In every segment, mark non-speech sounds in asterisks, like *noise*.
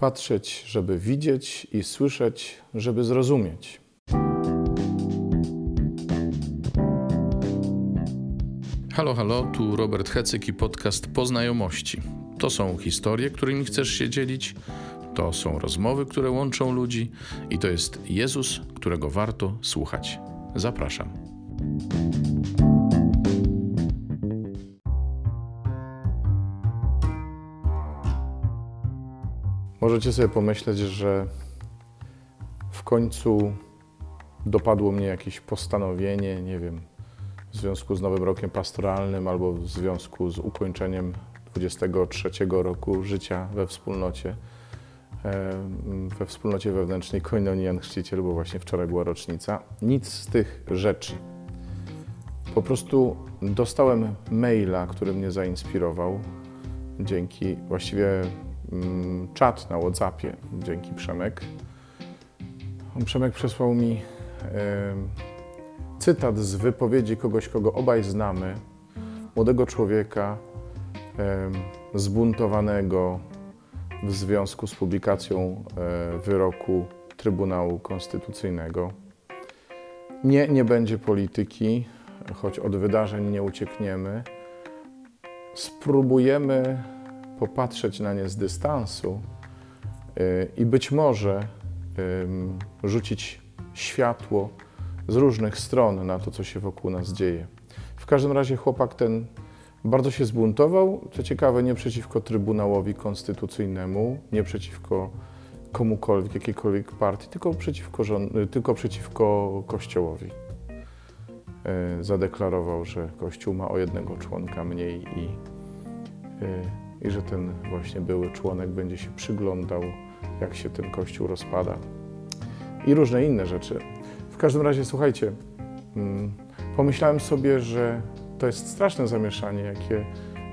Patrzeć, żeby widzieć i słyszeć, żeby zrozumieć. Halo, halo, tu Robert Hecyk i podcast Poznajomości. To są historie, którymi chcesz się dzielić, to są rozmowy, które łączą ludzi i to jest Jezus, którego warto słuchać. Zapraszam. Możecie sobie pomyśleć, że w końcu dopadło mnie jakieś postanowienie, nie wiem, w związku z nowym rokiem pastoralnym albo w związku z ukończeniem 23 roku życia we wspólnocie, we wspólnocie wewnętrznej Koinonii Jan Chrzciciel, bo właśnie wczoraj była rocznica. Nic z tych rzeczy. Po prostu dostałem maila, który mnie zainspirował dzięki właściwie czat na WhatsAppie dzięki Przemek. Przemek przesłał mi cytat z wypowiedzi kogoś, kogo obaj znamy, młodego człowieka zbuntowanego w związku z publikacją e, wyroku Trybunału Konstytucyjnego. Nie, nie będzie polityki, choć od wydarzeń nie uciekniemy. Spróbujemy popatrzeć na nie z dystansu y, i być może rzucić światło z różnych stron na to, co się wokół nas dzieje. W każdym razie chłopak ten bardzo się zbuntował, co ciekawe, nie przeciwko Trybunałowi Konstytucyjnemu, nie przeciwko komukolwiek, jakiejkolwiek partii, tylko przeciwko, tylko przeciwko Kościołowi. Y, zadeklarował, że Kościół ma o jednego członka mniej i y, i że ten właśnie były członek będzie się przyglądał, jak się ten kościół rozpada. I różne inne rzeczy. W każdym razie, słuchajcie, mm, pomyślałem sobie, że to jest straszne zamieszanie, jakie,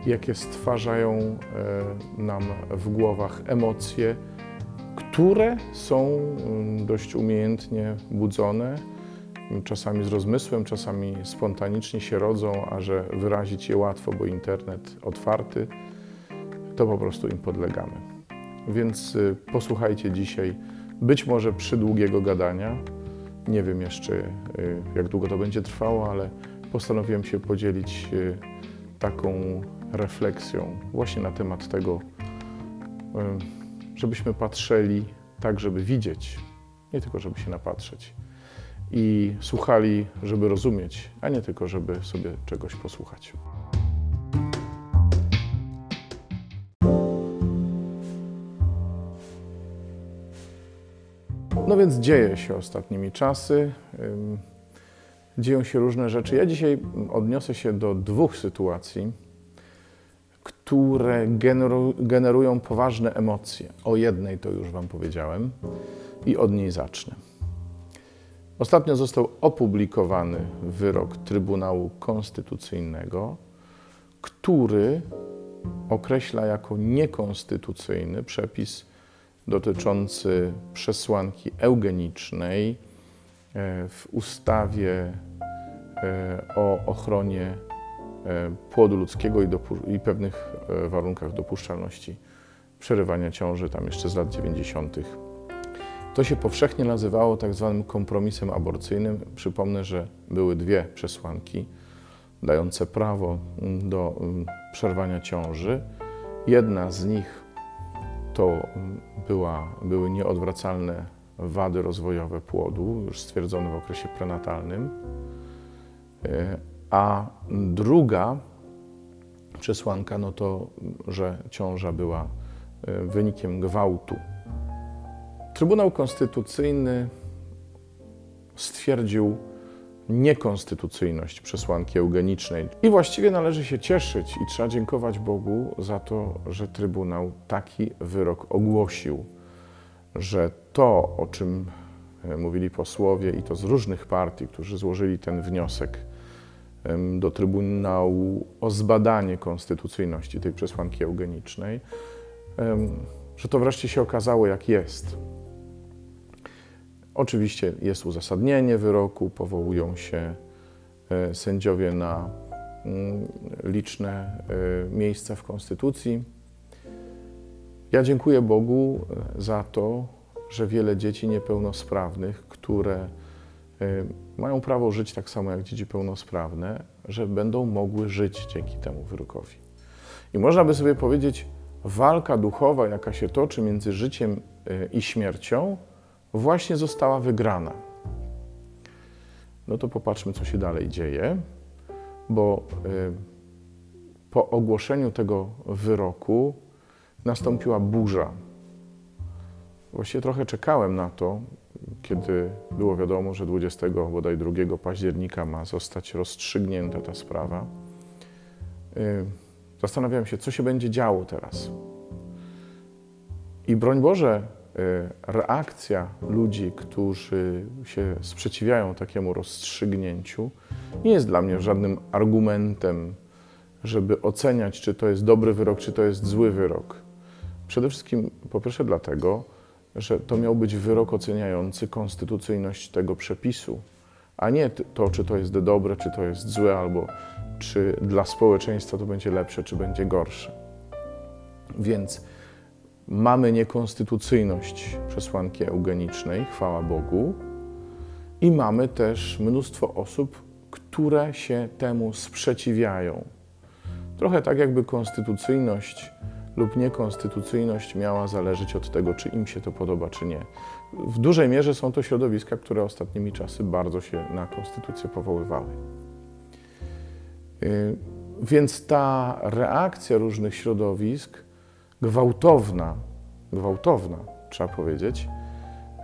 jakie stwarzają e, nam w głowach emocje, które są mm, dość umiejętnie budzone, czasami z rozmysłem, czasami spontanicznie się rodzą, a że wyrazić je łatwo, bo internet otwarty to po prostu im podlegamy. Więc y, posłuchajcie dzisiaj być może przydługiego gadania. Nie wiem jeszcze, y, jak długo to będzie trwało, ale postanowiłem się podzielić y, taką refleksją właśnie na temat tego, żebyśmy patrzyli tak, żeby widzieć, nie tylko żeby się napatrzeć. I słuchali, żeby rozumieć, a nie tylko, żeby sobie czegoś posłuchać. No więc dzieje się ostatnimi czasy. Dzieją się różne rzeczy. Ja dzisiaj odniosę się do dwóch sytuacji, które generu generują poważne emocje. O jednej to już Wam powiedziałem i od niej zacznę. Ostatnio został opublikowany wyrok Trybunału Konstytucyjnego, który określa jako niekonstytucyjny przepis dotyczący przesłanki eugenicznej e, w ustawie e, o ochronie e, płodu ludzkiego i, i pewnych warunkach dopuszczalności przerywania ciąży, tam jeszcze z lat 90. To się powszechnie nazywało tak zwanym kompromisem aborcyjnym. Przypomnę, że były dwie przesłanki dające prawo mm, do mm, przerwania ciąży. Jedna z nich to była, były nieodwracalne wady rozwojowe płodu, już stwierdzone w okresie prenatalnym. E, a druga przesłanka, no to, że ciąża była e, wynikiem gwałtu. Trybunał Konstytucyjny stwierdził, niekonstytucyjność przesłanki eugenicznej. I właściwie należy się cieszyć i trzeba dziękować Bogu za to, że Trybunał taki wyrok ogłosił, że to, o czym e, mówili posłowie i to z różnych partii, którzy złożyli ten wniosek do Trybunału o zbadanie konstytucyjności tej przesłanki eugenicznej, że to wreszcie się okazało, jak jest. Oczywiście jest uzasadnienie wyroku, powołują się e, sędziowie na mm, liczne e, miejsca w Konstytucji. Ja dziękuję Bogu e, za to, że wiele dzieci niepełnosprawnych, które mają prawo żyć tak samo jak dzieci pełnosprawne, że będą mogły żyć dzięki temu wyrokowi. I można by sobie powiedzieć, walka duchowa, jaka się toczy między życiem i śmiercią, właśnie została wygrana. No to popatrzmy, co się dalej dzieje, bo po ogłoszeniu tego wyroku nastąpiła burza. Właściwie trochę czekałem na to, kiedy było wiadomo, że 20 bodaj 2 października ma zostać rozstrzygnięta ta sprawa. Y, zastanawiałem się, co się będzie działo teraz. I broń Boże, y, reakcja ludzi, którzy się sprzeciwiają takiemu rozstrzygnięciu, nie jest dla mnie żadnym argumentem, żeby oceniać, czy to jest dobry wyrok, czy to jest zły wyrok. Przede wszystkim, po pierwsze, dlatego, że to miał być wyrok oceniający konstytucyjność tego przepisu, a nie to, czy to jest dobre, czy to jest złe, albo czy dla społeczeństwa to będzie lepsze, czy będzie gorsze. Więc mamy niekonstytucyjność przesłanki eugenicznej, chwała Bogu, i mamy też mnóstwo osób, które się temu sprzeciwiają. Trochę tak, jakby konstytucyjność lub niekonstytucyjność miała zależeć od tego, czy im się to podoba, czy nie. W dużej mierze są to środowiska, które ostatnimi czasy bardzo się na konstytucję powoływały. Y, więc ta reakcja różnych środowisk, gwałtowna, gwałtowna, trzeba powiedzieć,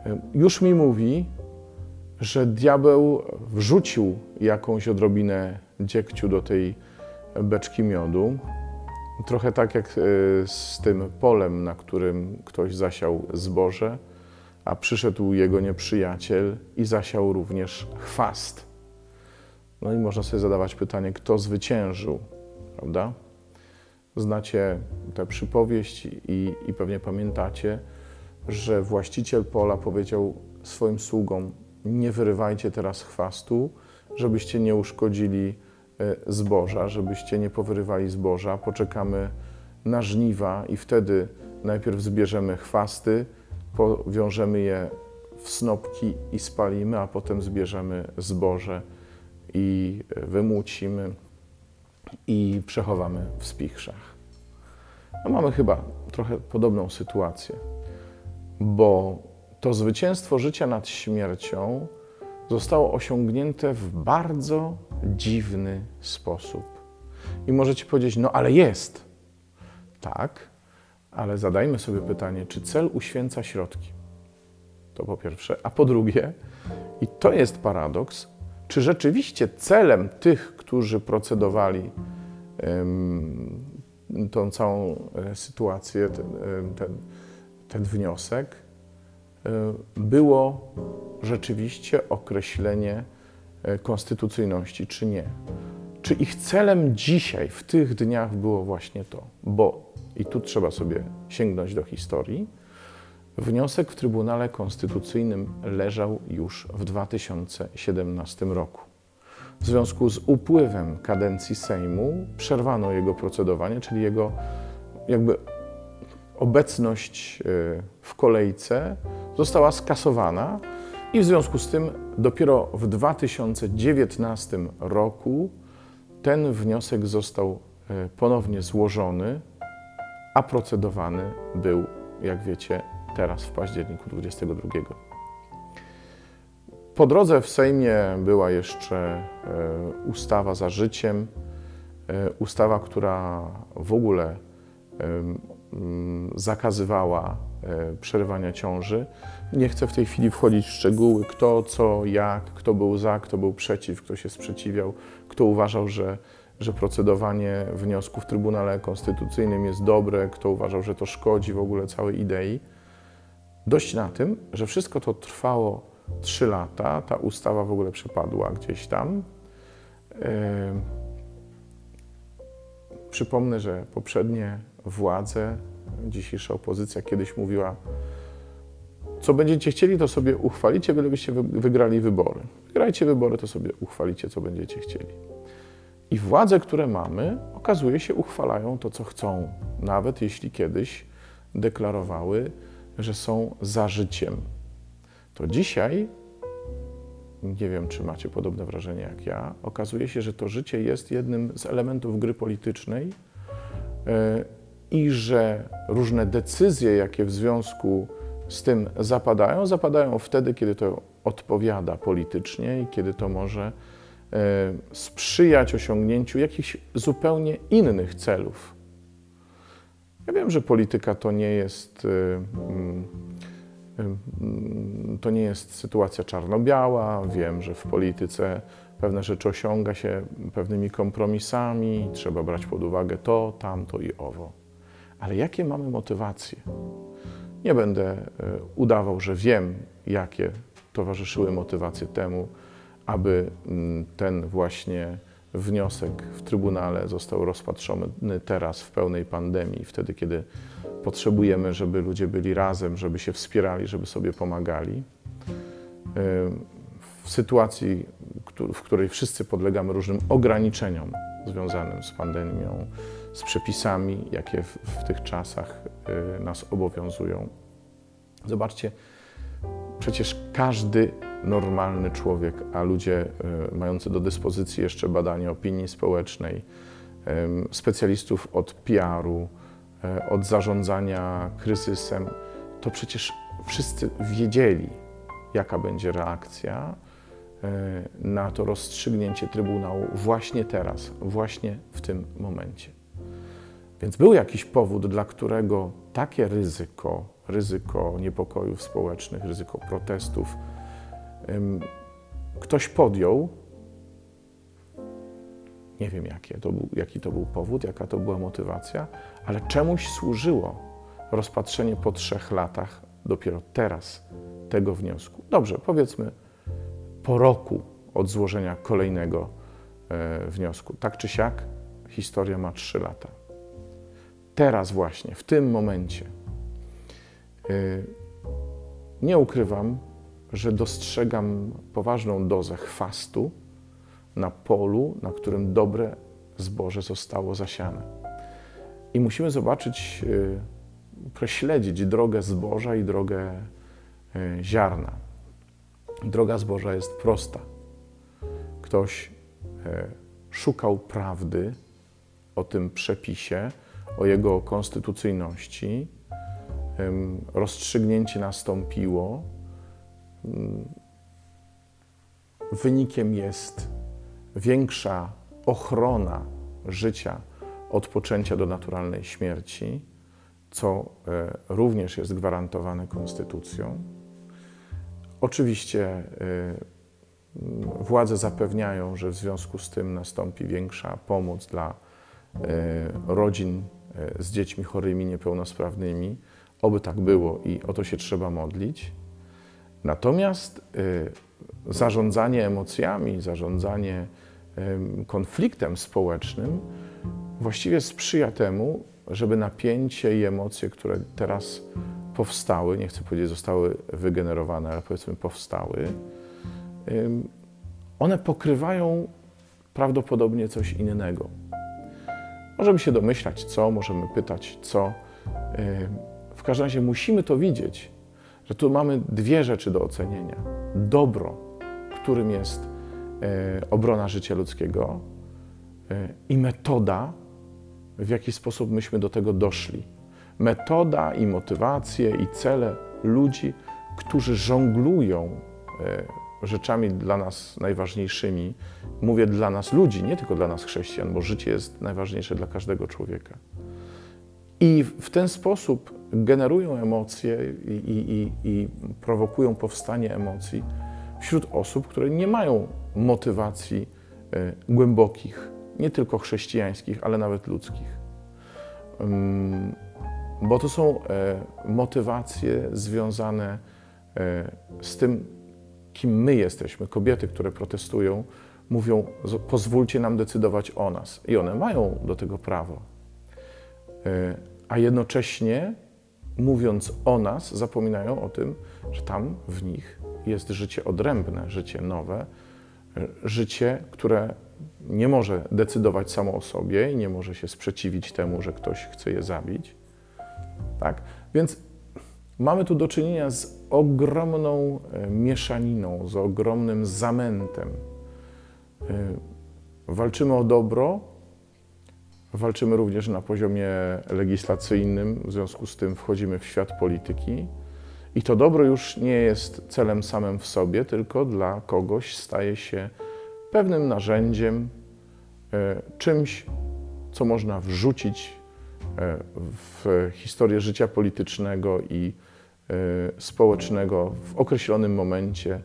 y, już mi mówi, że diabeł wrzucił jakąś odrobinę dziegciu do tej beczki miodu, Trochę tak jak e, z tym polem, na którym ktoś zasiał zboże, a przyszedł jego nieprzyjaciel i zasiał również chwast. No i można sobie zadawać pytanie, kto zwyciężył, prawda? Znacie tę przypowieść i, i pewnie pamiętacie, że właściciel pola powiedział swoim sługom: Nie wyrywajcie teraz chwastu, żebyście nie uszkodzili E, zboża, żebyście nie powyrywali zboża. Poczekamy na żniwa i wtedy najpierw zbierzemy chwasty, powiążemy je w snopki i spalimy, a potem zbierzemy zboże i wymucimy i przechowamy w spichrzach. No mamy chyba trochę podobną sytuację, bo to zwycięstwo życia nad śmiercią zostało osiągnięte w bardzo dziwny sposób. I możecie powiedzieć, no ale jest. Tak, ale zadajmy sobie pytanie, czy cel uświęca środki? To po pierwsze. A po drugie, i to jest paradoks, czy rzeczywiście celem tych, którzy procedowali tą całą e, sytuację, ten, ten, ten wniosek, e, było rzeczywiście określenie e, konstytucyjności, czy nie. Czy ich celem dzisiaj, w tych dniach było właśnie to? Bo, i tu trzeba sobie sięgnąć do historii, wniosek w Trybunale Konstytucyjnym leżał już w 2017 roku. W związku z upływem kadencji Sejmu przerwano jego procedowanie, czyli jego jakby obecność e, w kolejce została skasowana i w związku z tym dopiero w 2019 roku ten wniosek został e, ponownie złożony, a procedowany był, jak wiecie, teraz w październiku 22. Po drodze w Sejmie była jeszcze e, ustawa za życiem, e, ustawa, która w ogóle zakazywała przerywania ciąży. Nie chcę w tej chwili wchodzić w szczegóły, kto, co, jak, kto był za, kto był przeciw, kto się sprzeciwiał, kto uważał, że, że procedowanie wniosku w Trybunale Konstytucyjnym jest dobre, kto uważał, że to szkodzi w ogóle całej idei. Dość na tym, że wszystko to trwało trzy lata, ta ustawa w ogóle przepadła gdzieś tam. Yy... Przypomnę, że poprzednie władze, dzisiejsza opozycja kiedyś mówiła, co będziecie chcieli, to sobie uchwalicie, bylebyście wygrali wybory. Wygrajcie wybory, to sobie uchwalicie, co będziecie chcieli. I władze, które mamy, okazuje się, uchwalają to, co chcą, nawet jeśli kiedyś deklarowały, że są za życiem. To dzisiaj, nie wiem czy macie podobne wrażenie jak ja, okazuje się, że to życie jest jednym z elementów gry politycznej e, i że różne decyzje, jakie w związku z tym zapadają, zapadają wtedy, kiedy to odpowiada politycznie i kiedy to może e, sprzyjać osiągnięciu jakichś zupełnie innych celów. Ja wiem, że polityka to nie jest, e, to nie jest sytuacja czarno-biała. Wiem, że w polityce pewne rzeczy osiąga się pewnymi kompromisami, trzeba brać pod uwagę to, tamto i owo. Ale jakie mamy motywacje? Nie będę e, udawał, że wiem, jakie towarzyszyły motywacje temu, aby mm, ten właśnie wniosek w Trybunale został rozpatrzony teraz w pełnej pandemii, wtedy kiedy potrzebujemy, żeby ludzie byli razem, żeby się wspierali, żeby sobie pomagali. W sytuacji, w której wszyscy podlegamy różnym ograniczeniom związanym z pandemią, z przepisami, jakie w, tych czasach y, nas obowiązują. Zobaczcie, przecież każdy normalny człowiek, a ludzie y, mający do dyspozycji jeszcze badanie opinii społecznej, specjalistów od PR-u, y, od zarządzania kryzysem, to przecież wszyscy wiedzieli, jaka będzie reakcja na to rozstrzygnięcie Trybunału właśnie teraz, właśnie w tym momencie. Więc był jakiś powód, dla którego takie ryzyko, ryzyko niepokojów społecznych, ryzyko protestów, ktoś podjął. Nie wiem, jakie to był, jaki to był powód, jaka to była motywacja, ale czemuś służyło rozpatrzenie po trzech latach, dopiero teraz, tego wniosku. Dobrze, powiedzmy po roku od złożenia kolejnego e, wniosku. Tak czy siak, historia ma trzy lata teraz właśnie, w tym momencie. Y, nie ukrywam, że dostrzegam poważną dozę chwastu na polu, na którym dobre zboże zostało zasiane. I musimy zobaczyć, y, preśledzić drogę zboża i drogę y, ziarna. Droga zboża jest prosta. Ktoś szukał prawdy o tym przepisie, o jego konstytucyjności. Rozstrzygnięcie nastąpiło. Wynikiem jest większa ochrona życia od poczęcia do naturalnej śmierci, co e, również jest gwarantowane konstytucją. Oczywiście e, władze zapewniają, że w związku z tym nastąpi większa pomoc dla e, rodzin z dziećmi chorymi, niepełnosprawnymi. Oby tak było i o to się trzeba modlić. Natomiast e, zarządzanie emocjami, zarządzanie konfliktem społecznym właściwie sprzyja temu, żeby napięcie i emocje, które teraz powstały, nie chcę powiedzieć zostały wygenerowane, ale powiedzmy powstały, one pokrywają prawdopodobnie coś innego. Możemy się domyślać, co, możemy pytać, co. Y, w każdym razie musimy to widzieć, że tu mamy dwie rzeczy do ocenienia. Dobro, którym jest y, obrona życia ludzkiego, y, i metoda, w jaki sposób myśmy do tego doszli. Metoda i motywacje i cele ludzi, którzy żonglują rzeczami dla nas najważniejszymi. Mówię dla nas ludzi, nie tylko dla nas chrześcijan, bo życie jest najważniejsze dla każdego człowieka. I w ten sposób generują emocje i, i, i prowokują powstanie emocji wśród osób, które nie mają motywacji y, głębokich, nie tylko chrześcijańskich, ale nawet ludzkich. Bo to są y, motywacje związane y, z tym, kim my jesteśmy. Kobiety, które protestują, mówią: pozwólcie nam decydować o nas. I one mają do tego prawo. E, a jednocześnie, mówiąc o nas, zapominają o tym, że tam w nich jest życie odrębne, życie nowe, e, życie, które nie może decydować samo o sobie i nie może się sprzeciwić temu, że ktoś chce je zabić. Tak? Więc mamy tu do czynienia z ogromną e, mieszaniną, z ogromnym zamętem. E, walczymy o dobro, walczymy również na poziomie legislacyjnym, w związku z tym wchodzimy w świat polityki. I to dobro już nie jest celem samym w sobie, tylko dla kogoś staje się pewnym narzędziem, e, czymś, co można wrzucić e, w historię życia politycznego i e, społecznego w określonym momencie,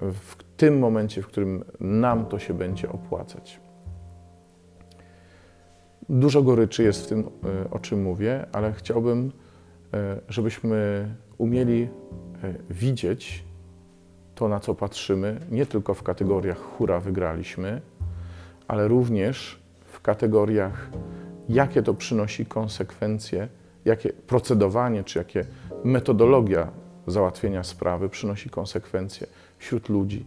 w tym momencie, w którym nam to się będzie opłacać. Dużo goryczy jest w tym, o czym mówię, ale chciałbym, żebyśmy umieli widzieć to, na co patrzymy, nie tylko w kategoriach hura wygraliśmy, ale również w kategoriach, jakie to przynosi konsekwencje, jakie procedowanie czy jakie metodologia załatwienia sprawy przynosi konsekwencje wśród ludzi.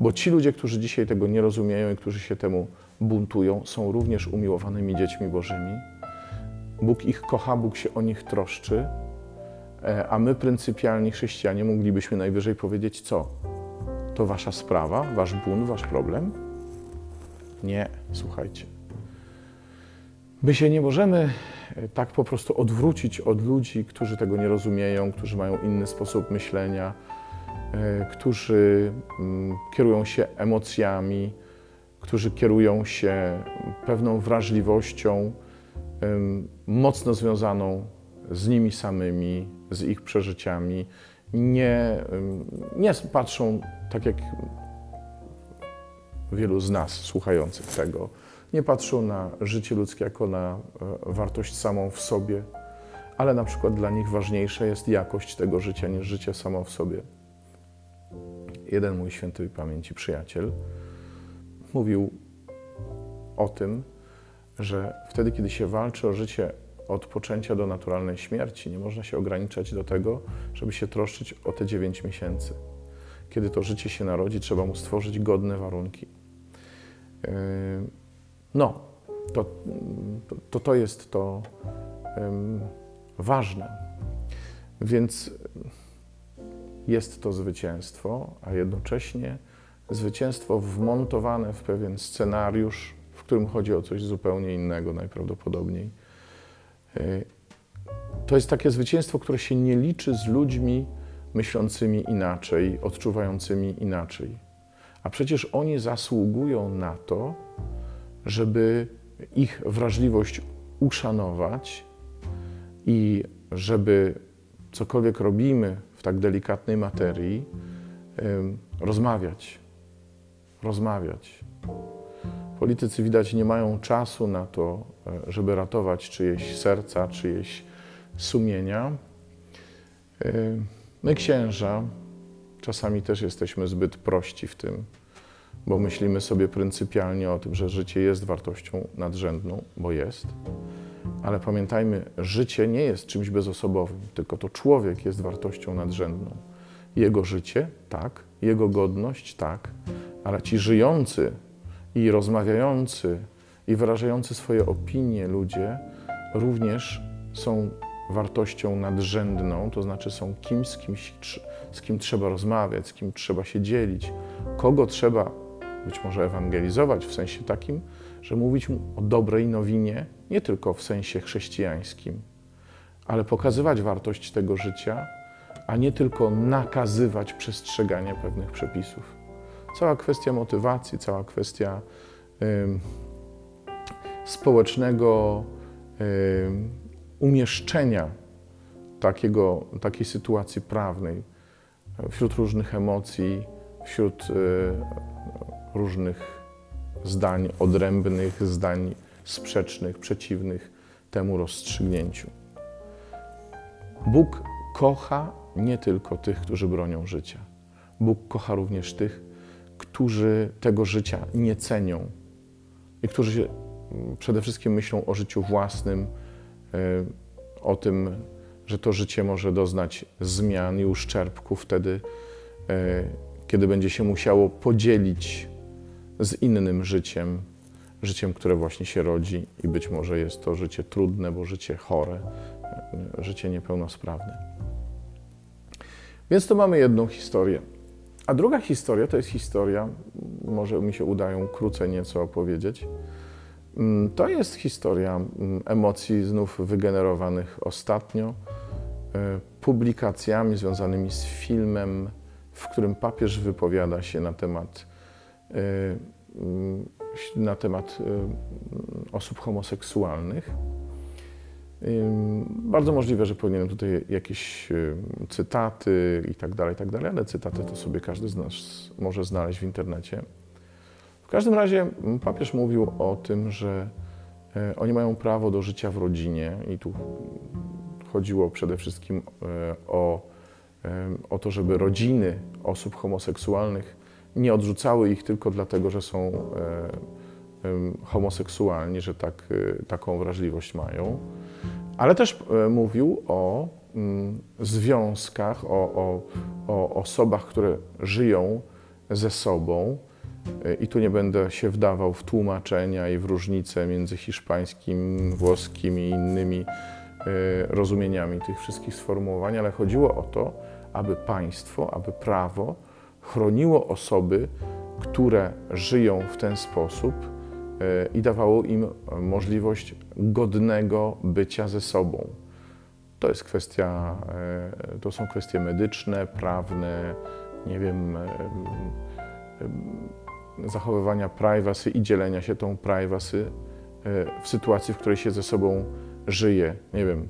Bo ci ludzie, którzy dzisiaj tego nie rozumieją i którzy się temu buntują, są również umiłowanymi dziećmi Bożymi. Bóg ich kocha, Bóg się o nich troszczy, e, a my, pryncypialni chrześcijanie, moglibyśmy najwyżej powiedzieć co? To wasza sprawa, wasz bunt, wasz problem? Nie, słuchajcie. My się nie możemy e, tak po prostu odwrócić od ludzi, którzy tego nie rozumieją, którzy mają inny sposób myślenia, e, którzy mm, kierują się emocjami, którzy kierują się pewną wrażliwością mocno związaną z nimi samymi, z ich przeżyciami. Nie, nie patrzą tak jak wielu z nas słuchających tego, nie patrzą na życie ludzkie jako na e, wartość samą w sobie, ale na przykład dla nich ważniejsza jest jakość tego życia niż życie samo w sobie. Jeden mój świętej pamięci przyjaciel mówił o tym, że wtedy, kiedy się walczy o życie od poczęcia do naturalnej śmierci, nie można się ograniczać do tego, żeby się troszczyć o te dziewięć miesięcy. Kiedy to życie się narodzi, trzeba mu stworzyć godne warunki. Yy, no, to to, to jest to ważne. Więc jest to zwycięstwo, a jednocześnie zwycięstwo wmontowane w pewien scenariusz, w którym chodzi o coś zupełnie innego najprawdopodobniej. Yy, to jest takie zwycięstwo, które się nie liczy z ludźmi myślącymi inaczej, odczuwającymi inaczej. A przecież oni zasługują na to, żeby ich wrażliwość uszanować i żeby cokolwiek robimy w tak delikatnej materii, rozmawiać. Rozmawiać. Politycy widać nie mają czasu na to, e, żeby ratować czyjeś serca, czyjeś sumienia. My, księża, czasami też jesteśmy zbyt prości w tym, bo myślimy sobie pryncypialnie o tym, że życie jest wartością nadrzędną, bo jest. Ale pamiętajmy, życie nie jest czymś bezosobowym, tylko to człowiek jest wartością nadrzędną. Jego życie, tak, jego godność, tak, ale ci żyjący i rozmawiający i wyrażający swoje opinie ludzie również są wartością nadrzędną, to znaczy są kimś, z, z kim trzeba rozmawiać, z kim trzeba się dzielić, kogo trzeba być może ewangelizować w sensie takim, że mówić mu o dobrej nowinie, nie tylko w sensie chrześcijańskim, ale pokazywać wartość tego życia, a nie tylko nakazywać przestrzeganie pewnych przepisów. Cała kwestia motywacji, cała kwestia społecznego umieszczenia takiego, takiej sytuacji prawnej wśród różnych emocji, wśród y, różnych zdań odrębnych, zdań sprzecznych, przeciwnych temu rozstrzygnięciu. Bóg kocha nie tylko tych, którzy bronią życia. Bóg kocha również tych, którzy tego życia nie cenią i którzy przede wszystkim myślą o życiu własnym, E, o tym, że to życie może doznać zmian i uszczerbku wtedy, e, kiedy będzie się musiało podzielić z innym życiem, życiem, które właśnie się rodzi i być może jest to życie trudne, bo życie chore, życie niepełnosprawne. Więc to mamy jedną historię. A druga historia to jest historia, może mi się uda ją krócej nieco opowiedzieć. Mm, to jest historia mm, emocji znów wygenerowanych ostatnio e, publikacjami związanymi z filmem, w którym papież wypowiada się na temat, e, mm, na temat e, osób homoseksualnych. Bardzo możliwe, że powinienem tutaj jakieś cytaty i tak dalej, tak dalej, ale cytaty to sobie każdy z nas może znaleźć w internecie. W każdym razie papież mówił o tym, że e, oni mają prawo do życia w rodzinie i tu chodziło przede wszystkim e, o, e, o to, żeby rodziny osób homoseksualnych nie odrzucały ich tylko dlatego, że są homoseksualni, że tak, taką wrażliwość mają ale też e, mówił o mm, związkach, o, o, o osobach, które żyją ze sobą. E, I tu nie będę się wdawał w tłumaczenia i w różnice między hiszpańskim, włoskim i innymi e, rozumieniami tych wszystkich sformułowań, ale chodziło o to, aby państwo, aby prawo chroniło osoby, które żyją w ten sposób i dawało im możliwość godnego bycia ze sobą. To jest kwestia, e, to są kwestie medyczne, prawne, nie wiem, e, e, zachowywania privacy i dzielenia się tą privacy w sytuacji, w której się ze sobą żyje. Nie wiem,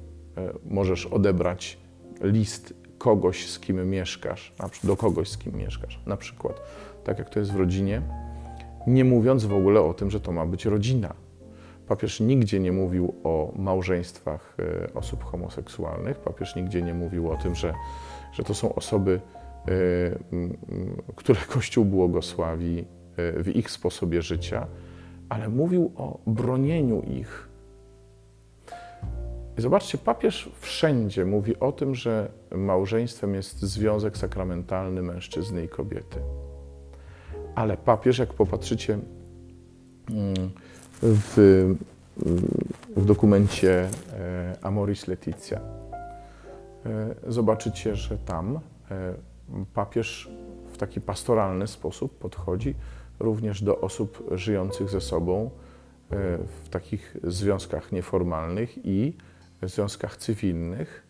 możesz odebrać list kogoś, z kim mieszkasz, do kogoś, z kim mieszkasz, na przykład, tak jak to jest w rodzinie, nie mówiąc w ogóle o tym, że to ma być rodzina. Papież nigdzie nie mówił o małżeństwach e, osób homoseksualnych. Papież nigdzie nie mówił o tym, że, że to są osoby, e, które *laughs* Kościół błogosławi e, w ich sposobie życia, ale mówił o bronieniu ich. I zobaczcie, papież wszędzie mówi o tym, że małżeństwem jest związek sakramentalny mężczyzny i kobiety. Ale papież, jak popatrzycie mm, w, w dokumencie e, Amoris Leticia. E, zobaczycie, że tam e, papież w taki pastoralny sposób podchodzi również do osób żyjących ze sobą w takich związkach nieformalnych i związkach cywilnych.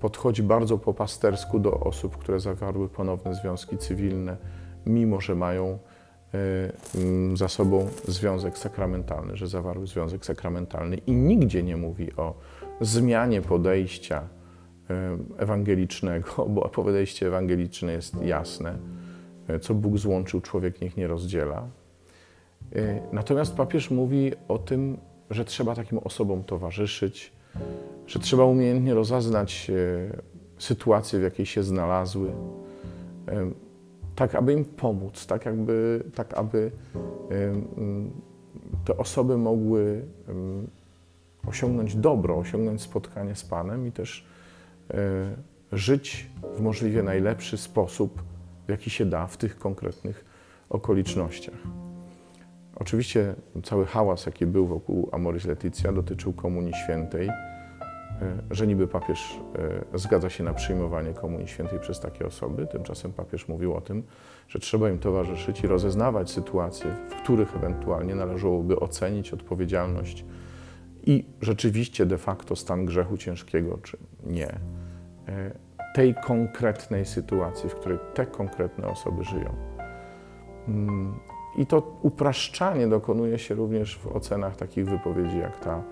Podchodzi bardzo po pastersku do osób, które zawarły ponowne związki cywilne, mimo że mają E, mm, za sobą związek sakramentalny, że zawarły związek sakramentalny i nigdzie nie mówi o zmianie podejścia e, ewangelicznego, *laughs* bo podejście ewangeliczne jest jasne. E, co Bóg złączył, człowiek niech nie rozdziela. Natomiast papież mówi o tym, że trzeba takim osobom towarzyszyć, że trzeba umiejętnie rozaznać sytuację, w jakiej się znalazły, tak aby im pomóc, tak, jakby, tak aby te osoby mogły osiągnąć dobro, osiągnąć spotkanie z Panem i też e, żyć w możliwie najlepszy sposób, w jaki się da w tych konkretnych okolicznościach. Oczywiście cały hałas, jaki był wokół Amoris Laetitia, dotyczył Komunii Świętej. E, że niby papież e, zgadza się na przyjmowanie Komunii Świętej przez takie osoby. Tymczasem papież mówił o tym, że trzeba im towarzyszyć i rozeznawać sytuacje, w których ewentualnie należałoby ocenić odpowiedzialność i rzeczywiście de facto stan grzechu ciężkiego, czy nie. E, tej konkretnej sytuacji, w której te konkretne osoby żyją. Mm, I to upraszczanie dokonuje się również w ocenach takich wypowiedzi jak ta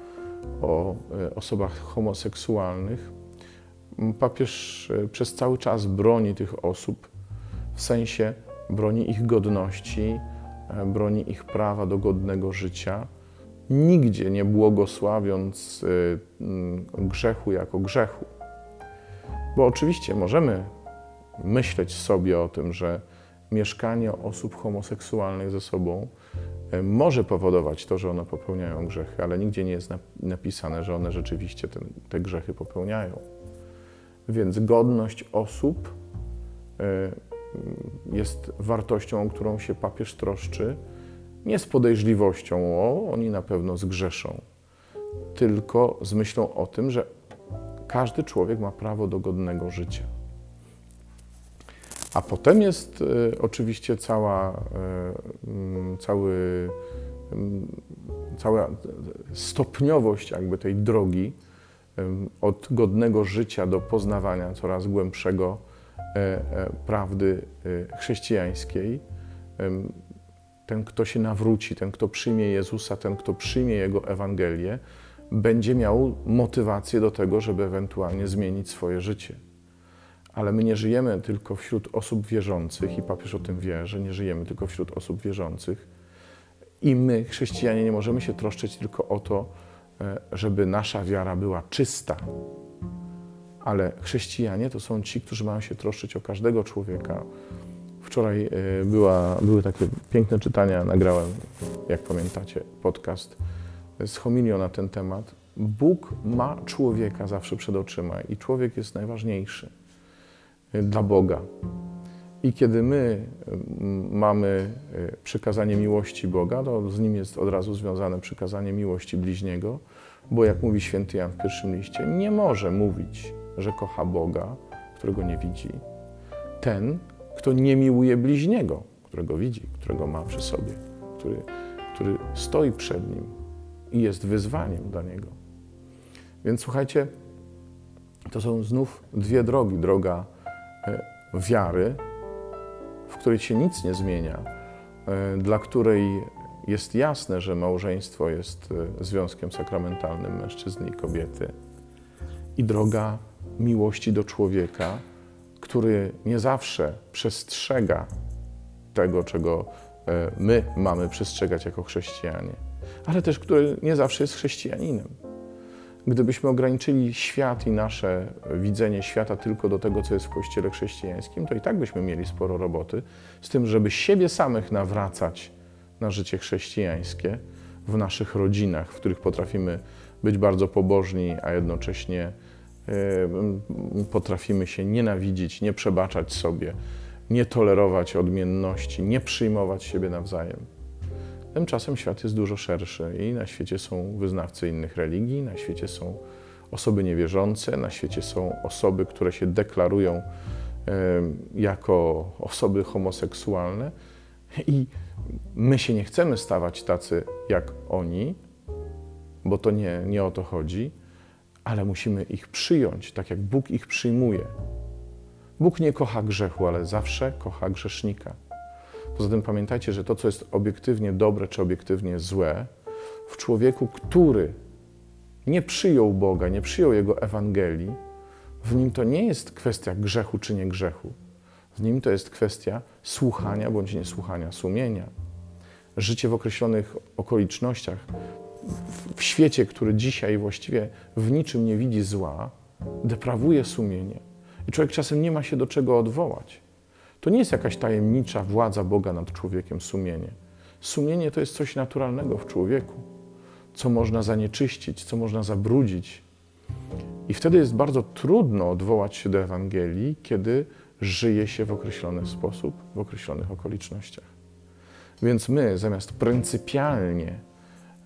o e, osobach homoseksualnych, papież e, przez cały czas broni tych osób, w sensie broni ich godności, e, broni ich prawa do godnego życia, nigdzie nie błogosławiąc grzechu jako grzechu. Bo oczywiście możemy myśleć sobie o tym, że mieszkanie osób homoseksualnych ze sobą może powodować to, że one popełniają grzechy, ale nigdzie nie jest napisane, że one rzeczywiście te, te grzechy popełniają. Więc godność osób e, jest wartością, o którą się papież troszczy, nie z podejrzliwością, o, oni na pewno zgrzeszą, tylko z myślą o tym, że każdy człowiek ma prawo do godnego życia. A potem jest y, oczywiście cała, y, cały, y, cała stopniowość jakby tej drogi od godnego życia do poznawania coraz głębszego e, e, prawdy chrześcijańskiej. Ten, kto się nawróci, ten, kto przyjmie Jezusa, ten, kto przyjmie Jego Ewangelię, będzie miał motywację do tego, żeby ewentualnie zmienić swoje życie. Ale my nie żyjemy tylko wśród osób wierzących, i papież o tym wie, że nie żyjemy tylko wśród osób wierzących. I my, chrześcijanie, nie możemy się troszczyć tylko o to, e, żeby nasza wiara była czysta. Ale chrześcijanie to są ci, którzy mają się troszczyć o każdego człowieka. Wczoraj e, była, były takie piękne czytania, nagrałem, jak pamiętacie, podcast z homilią na ten temat. Bóg ma człowieka zawsze przed oczyma i człowiek jest najważniejszy dla Boga. I kiedy my mm, mamy e, przykazanie miłości Boga, to z nim jest od razu związane przykazanie miłości bliźniego, bo jak mówi święty Jan w pierwszym liście, nie może mówić, że kocha Boga, którego nie widzi. Ten, kto nie miłuje bliźniego, którego widzi, którego ma przy sobie, który, który stoi przed nim i jest wyzwaniem dla niego. Więc słuchajcie, to są znów dwie drogi. Droga wiary, w której się nic nie zmienia, e, dla której jest jasne, że małżeństwo jest e, związkiem sakramentalnym mężczyzny i kobiety, i droga miłości do człowieka, który nie zawsze przestrzega tego, czego my mamy przestrzegać jako chrześcijanie, ale też który nie zawsze jest chrześcijaninem. Gdybyśmy ograniczyli świat i nasze widzenie świata tylko do tego, co jest w Kościele chrześcijańskim, to i tak byśmy mieli sporo roboty z tym, żeby siebie samych nawracać na życie chrześcijańskie w naszych rodzinach, w których potrafimy być bardzo pobożni, a jednocześnie potrafimy się nienawidzić, nie przebaczać sobie, nie tolerować odmienności, nie przyjmować siebie nawzajem. Tymczasem świat jest dużo szerszy i na świecie są wyznawcy innych religii, na świecie są osoby niewierzące, na świecie są osoby, które się deklarują jako osoby homoseksualne i my się nie chcemy stawać tacy jak oni, bo to nie, nie o to chodzi, ale musimy ich przyjąć, tak jak Bóg ich przyjmuje. Bóg nie kocha grzechu, ale zawsze kocha grzesznika. Poza tym pamiętajcie, że to, co jest obiektywnie dobre czy obiektywnie złe, w człowieku, który nie przyjął Boga, nie przyjął Jego Ewangelii, w nim to nie jest kwestia grzechu czy nie grzechu. W nim to jest kwestia słuchania bądź niesłuchania sumienia. Życie w określonych okolicznościach, w świecie, który dzisiaj właściwie w niczym nie widzi zła, deprawuje sumienie. I człowiek czasem nie ma się do czego odwołać. To nie jest jakaś tajemnicza władza Boga nad człowiekiem sumienie. Sumienie to jest coś naturalnego w człowieku, co można zanieczyścić, co można zabrudzić. I wtedy jest bardzo trudno odwołać się do Ewangelii, kiedy żyje się w określony sposób, w określonych okolicznościach. Więc my, zamiast pryncypialnie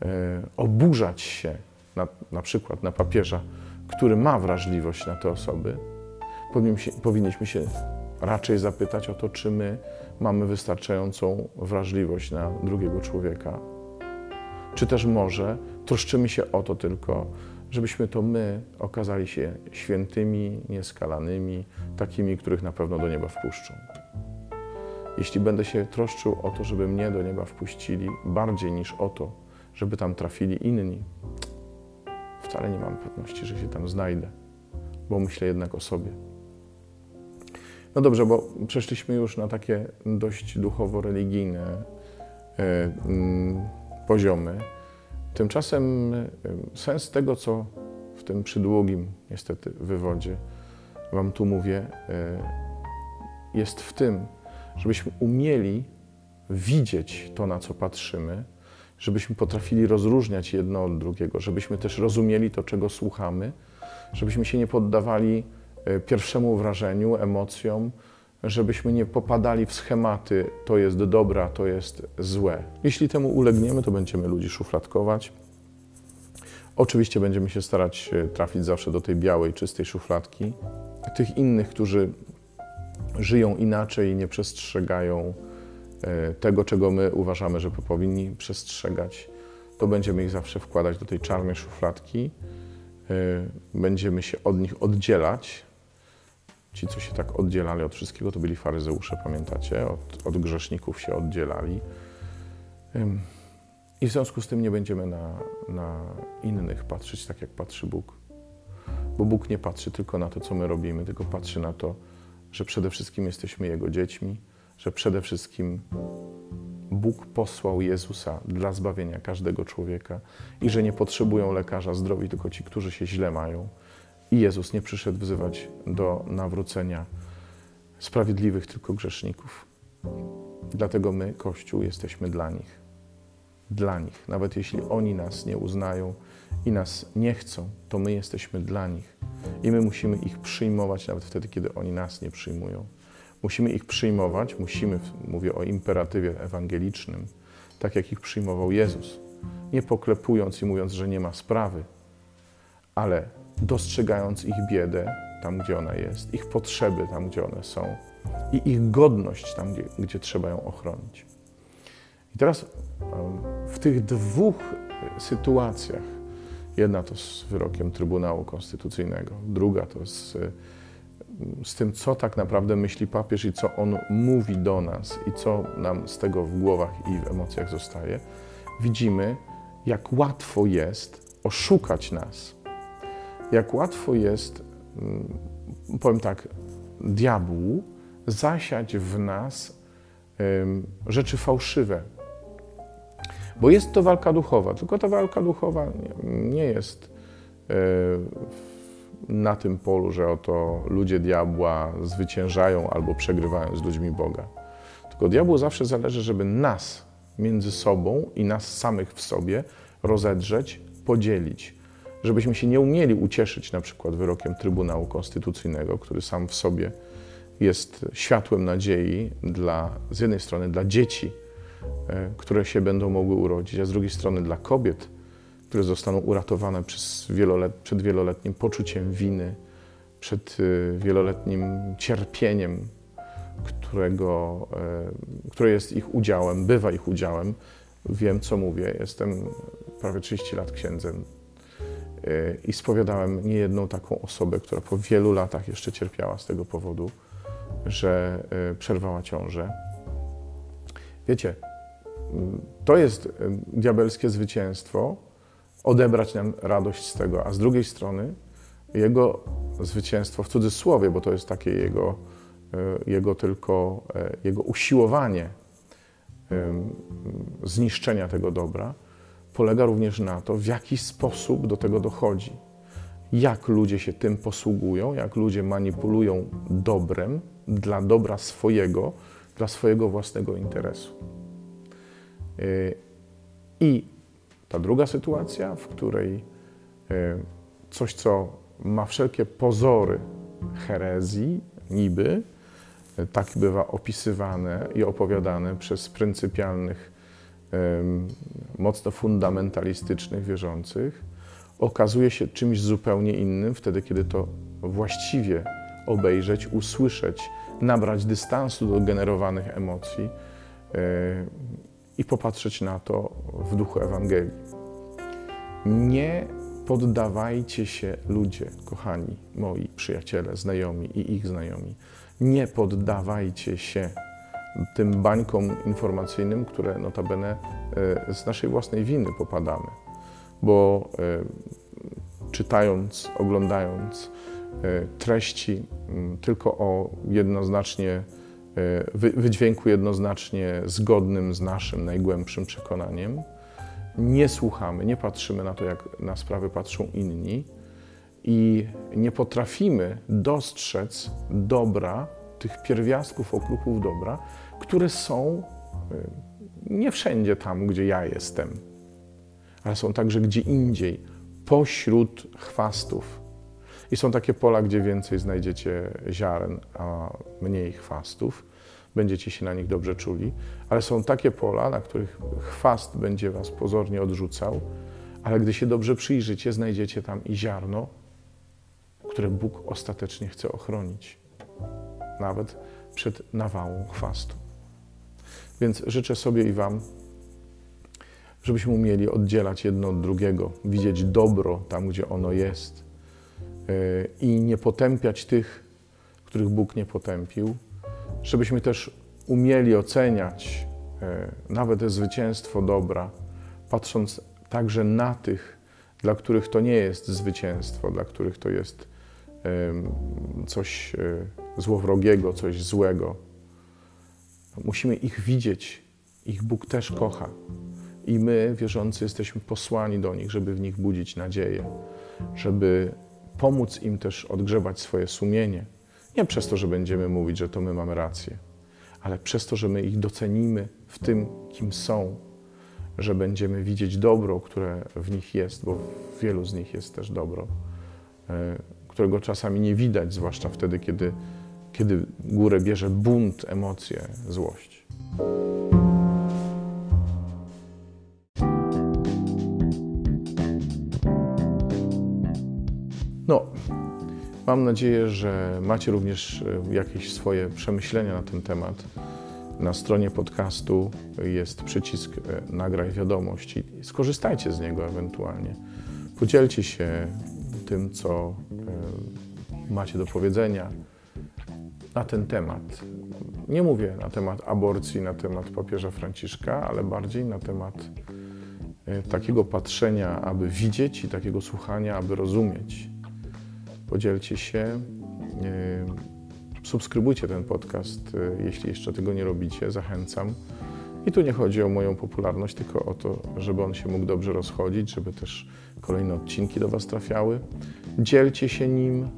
e, oburzać się na, na przykład na papieża, który ma wrażliwość na te osoby, powinniśmy się raczej zapytać o to, czy my mamy wystarczającą wrażliwość na drugiego człowieka. Czy też może troszczymy się o to tylko, żebyśmy to my okazali się świętymi, nieskalanymi, takimi, których na pewno do nieba wpuszczą. Jeśli będę się troszczył o to, żeby mnie do nieba wpuścili, bardziej niż o to, żeby tam trafili inni, wcale nie mam pewności, że się tam znajdę, bo myślę jednak o sobie. No dobrze, bo przeszliśmy już na takie dość duchowo-religijne e, mm, poziomy. Tymczasem e, sens tego, co w tym przydługim, niestety, wywodzie Wam tu mówię, e, jest w tym, żebyśmy umieli widzieć to, na co patrzymy, żebyśmy potrafili rozróżniać jedno od drugiego, żebyśmy też rozumieli to, czego słuchamy, żebyśmy się nie poddawali pierwszemu wrażeniu, emocjom, żebyśmy nie popadali w schematy to jest dobra, to jest złe. Jeśli temu ulegniemy, to będziemy ludzi szufladkować, Oczywiście będziemy się starać e, trafić zawsze do tej białej, czystej szufladki. Tych innych, którzy żyją inaczej i nie przestrzegają e, tego, czego my uważamy, że powinni przestrzegać, to będziemy ich zawsze wkładać do tej czarnej szufladki. E, będziemy się od nich oddzielać. Ci, co się tak oddzielali od wszystkiego, to byli faryzeusze, pamiętacie? Od, od grzeszników się oddzielali. I w związku z tym nie będziemy na, na innych patrzeć tak, jak patrzy Bóg. Bo Bóg nie patrzy tylko na to, co my robimy, tylko patrzy na to, że przede wszystkim jesteśmy Jego dziećmi, że przede wszystkim Bóg posłał Jezusa dla zbawienia każdego człowieka i że nie potrzebują lekarza zdrowi, tylko ci, którzy się źle mają. I Jezus nie przyszedł wzywać do nawrócenia sprawiedliwych, tylko grzeszników. Dlatego my, Kościół, jesteśmy dla nich dla nich. Nawet jeśli oni nas nie uznają i nas nie chcą, to my jesteśmy dla nich. I my musimy ich przyjmować nawet wtedy, kiedy oni nas nie przyjmują. Musimy ich przyjmować, musimy, mówię o imperatywie ewangelicznym, tak jak ich przyjmował Jezus. Nie poklepując i mówiąc, że nie ma sprawy, ale dostrzegając ich biedę tam, gdzie ona jest, ich potrzeby tam, gdzie one są i ich godność tam, gdzie, gdzie trzeba ją ochronić. I teraz w tych dwóch sytuacjach, jedna to z wyrokiem Trybunału Konstytucyjnego, druga to z, z tym, co tak naprawdę myśli papież i co on mówi do nas i co nam z tego w głowach i w emocjach zostaje, widzimy, jak łatwo jest oszukać nas. Jak łatwo jest, mm, powiem tak, diabłu zasiać w nas rzeczy fałszywe, bo jest to walka duchowa, tylko ta walka duchowa nie jest e, na tym polu, że oto ludzie diabła zwyciężają albo przegrywają z ludźmi Boga. Tylko diabłu zawsze zależy, żeby nas między sobą i nas samych w sobie rozedrzeć, podzielić. Żebyśmy się nie umieli ucieszyć na przykład wyrokiem Trybunału Konstytucyjnego, który sam w sobie jest światłem nadziei dla, z jednej strony dla dzieci, E, które się będą mogły urodzić, a z drugiej strony dla kobiet, które zostaną uratowane wielolet, przed wieloletnim poczuciem winy, przed e, wieloletnim cierpieniem, którego, e, które jest ich udziałem, bywa ich udziałem. Wiem, co mówię. Jestem prawie 30 lat księdzem i spowiadałem niejedną taką osobę, która po wielu latach jeszcze cierpiała z tego powodu, że przerwała ciążę. Wiecie, to jest diabelskie zwycięstwo, odebrać nam radość z tego, a z drugiej strony jego zwycięstwo w cudzysłowie, bo to jest takie jego, e, jego tylko, e, jego usiłowanie zniszczenia tego dobra, polega również na to, w jaki sposób do tego dochodzi. Jak ludzie się tym posługują, jak ludzie manipulują dobrem dla dobra swojego, dla swojego własnego interesu. Y, I ta druga sytuacja, w której y, coś, co ma wszelkie pozory herezji, niby, y, tak bywa opisywane i opowiadane przez pryncypialnych, mocno fundamentalistycznych wierzących, okazuje się czymś zupełnie innym wtedy, kiedy to właściwie obejrzeć, usłyszeć, nabrać dystansu do generowanych emocji i popatrzeć na to w duchu Ewangelii. Nie poddawajcie się ludzie, kochani moi przyjaciele, znajomi i ich znajomi. Nie poddawajcie się tym bańkom informacyjnym, które notabene e, z naszej własnej winy popadamy. Bo e, czytając, oglądając e, treści tylko o jednoznacznie wydźwięku jednoznacznie zgodnym z naszym najgłębszym przekonaniem. Nie słuchamy, nie patrzymy na to, jak na sprawy patrzą inni i nie potrafimy dostrzec dobra, tych pierwiastków, okruchów dobra, które są e, nie wszędzie tam, gdzie ja jestem, ale są także gdzie indziej, pośród chwastów. I są takie pola, gdzie więcej znajdziecie ziaren, a mniej chwastów będziecie się na nich dobrze czuli, ale są takie pola, na których chwast będzie was pozornie odrzucał, Ale gdy się dobrze przyjrzycie, znajdziecie tam i ziarno, które Bóg ostatecznie chce ochronić, nawet przed nawałą chwastu. Więc życzę sobie i Wam, żebyśmy umieli oddzielać jedno od drugiego, widzieć dobro tam, gdzie ono jest yy, i nie potępiać tych, których Bóg nie potępił, żebyśmy też umieli oceniać yy, nawet zwycięstwo dobra, patrząc także na tych, dla których to nie jest zwycięstwo, dla których to jest coś złowrogiego, coś złego. Musimy ich widzieć. Ich Bóg też kocha. I my, wierzący, jesteśmy posłani do nich, żeby w nich budzić nadzieję, żeby pomóc im też odgrzebać swoje sumienie. Nie przez to, że będziemy mówić, że to my mamy rację, ale przez to, że my ich docenimy w tym, kim są, że będziemy widzieć dobro, które w nich jest, bo w wielu z nich jest też dobro, którego czasami nie widać, zwłaszcza wtedy, kiedy, kiedy górę bierze bunt, emocje, złość. No, mam nadzieję, że macie również jakieś swoje przemyślenia na ten temat. Na stronie podcastu jest przycisk Nagraj wiadomość i skorzystajcie z niego ewentualnie. Podzielcie się tym, co macie do powiedzenia na ten temat. Nie mówię na temat aborcji, na temat papieża Franciszka, ale bardziej na temat takiego patrzenia, aby widzieć i takiego słuchania, aby rozumieć podzielcie się. Subskrybujcie ten podcast, jeśli jeszcze tego nie robicie, zachęcam. I tu nie chodzi o moją popularność, tylko o to, żeby on się mógł dobrze rozchodzić, żeby też kolejne odcinki do Was trafiały. Dzielcie się nim,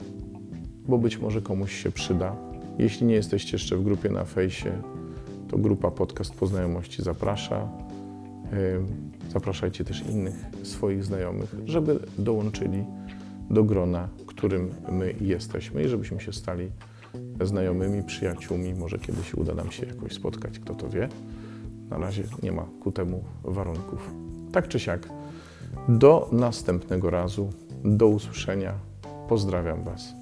bo być może komuś się przyda. Jeśli nie jesteście jeszcze w grupie na fejsie, to grupa Podcast Poznajomości zaprasza. Zapraszajcie też innych swoich znajomych, żeby dołączyli do grona, którym my jesteśmy i żebyśmy się stali znajomymi, przyjaciółmi. Może kiedyś uda nam się jakoś spotkać, kto to wie. Na razie nie ma ku temu warunków. Tak czy siak, do następnego razu, do usłyszenia. Pozdrawiam Was.